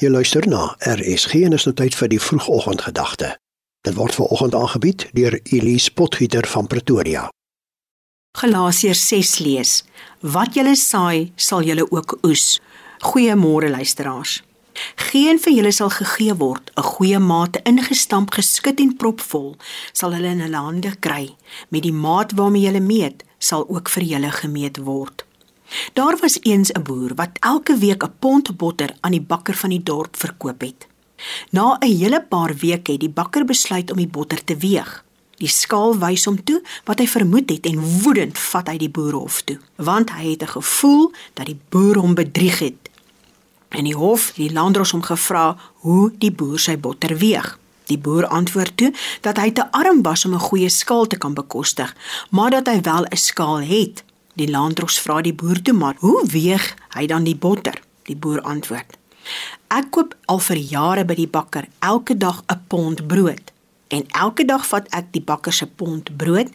Jy luister na RSG en is nou tyd vir die vroegoggendgedagte. Dit word veraloggend aangebied deur Elise Potgieter van Pretoria. Galasiërs 6 lees: Wat julle saai, sal julle ook oes. Goeiemôre luisteraars. Geen van julle sal gegee word 'n goeie maat ingestamp, geskit en propvol sal hulle in hulle hande kry. Met die maat waarmee julle meet, sal ook vir julle gemeet word. Daar was eens 'n boer wat elke week 'n pond botter aan die bakker van die dorp verkoop het. Na 'n hele paar weke het die bakker besluit om die botter te weeg. Die skaal wys hom toe wat hy vermoed het en woedend vat hy die boer hof toe, want hy het 'n gevoel dat die boer hom bedrieg het. In die hof het die landdros hom gevra hoe die boer sy botter weeg. Die boer antwoord toe dat hy te arm was om 'n goeie skaal te kan bekostig, maar dat hy wel 'n skaal het. Die landdros vra die boer toe maar, "Hoe weeg hy dan die botter?" Die boer antwoord: "Ek koop al vir jare by die bakker elke dag 'n pond brood en elke dag vat ek die bakker se pond brood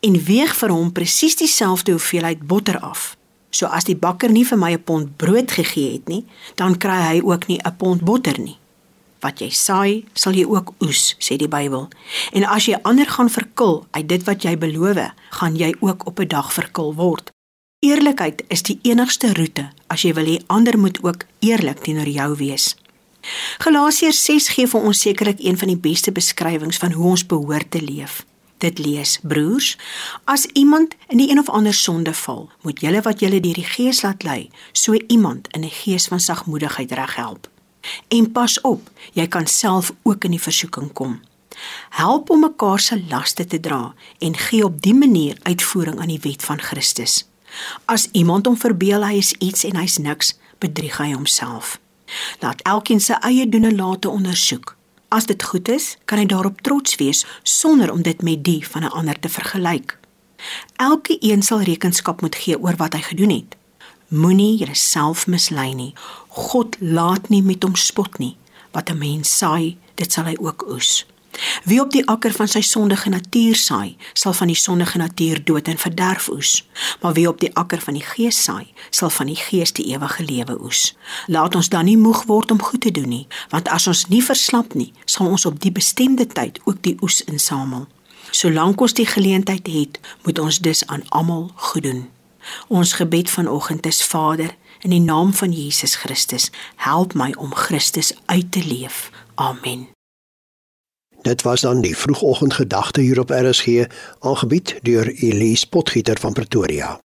en weeg vir hom presies dieselfde hoeveelheid botter af. So as die bakker nie vir my 'n pond brood gegee het nie, dan kry hy ook nie 'n pond botter nie." Wat jy saai, sal jy ook oes, sê die Bybel. En as jy ander gaan verkil uit dit wat jy beloof, gaan jy ook op 'n dag verkil word. Eerlikheid is die enigste roete as jy wil hê ander moet ook eerlik teenoor jou wees. Galasiërs 6 gee vir ons sekerlik een van die beste beskrywings van hoe ons behoort te leef. Dit lees: Broers, as iemand in die een of ander sonde val, moet julle wat julle deur die Gees laat lei, so iemand in 'n gees van sagmoedigheid reghelp. En pas op, jy kan self ook in die versoeking kom. Help om mekaar se laste te dra en gee op dië manier uitvoering aan die wet van Christus. As iemand hom verbeel hy is iets en hy's niks, bedrieg hy homself. Laat elkeen sy eie doen en late ondersoek. As dit goed is, kan hy daarop trots wees sonder om dit met die van 'n ander te vergelyk. Elke een sal rekenskap moet gee oor wat hy gedoen het. Moenie jouself mislei nie. God laat nie met hom spot nie. Wat 'n mens saai, dit sal hy ook oes. Wie op die akker van sy sondige natuur saai, sal van die sondige natuur dood en verderf oes. Maar wie op die akker van die gees saai, sal van die gees die ewige lewe oes. Laat ons dan nie moeg word om goed te doen nie, want as ons nie verslap nie, sal ons op die bestemde tyd ook die oes insamel. Solank ons die geleentheid het, moet ons dus aan almal goed doen. Ons gebed vanoggend is Vader, in die naam van Jesus Christus, help my om Christus uit te leef. Amen. Dit was dan die vroegoggendgedagte hier op RSG, aangebied deur Elise Potgieter van Pretoria.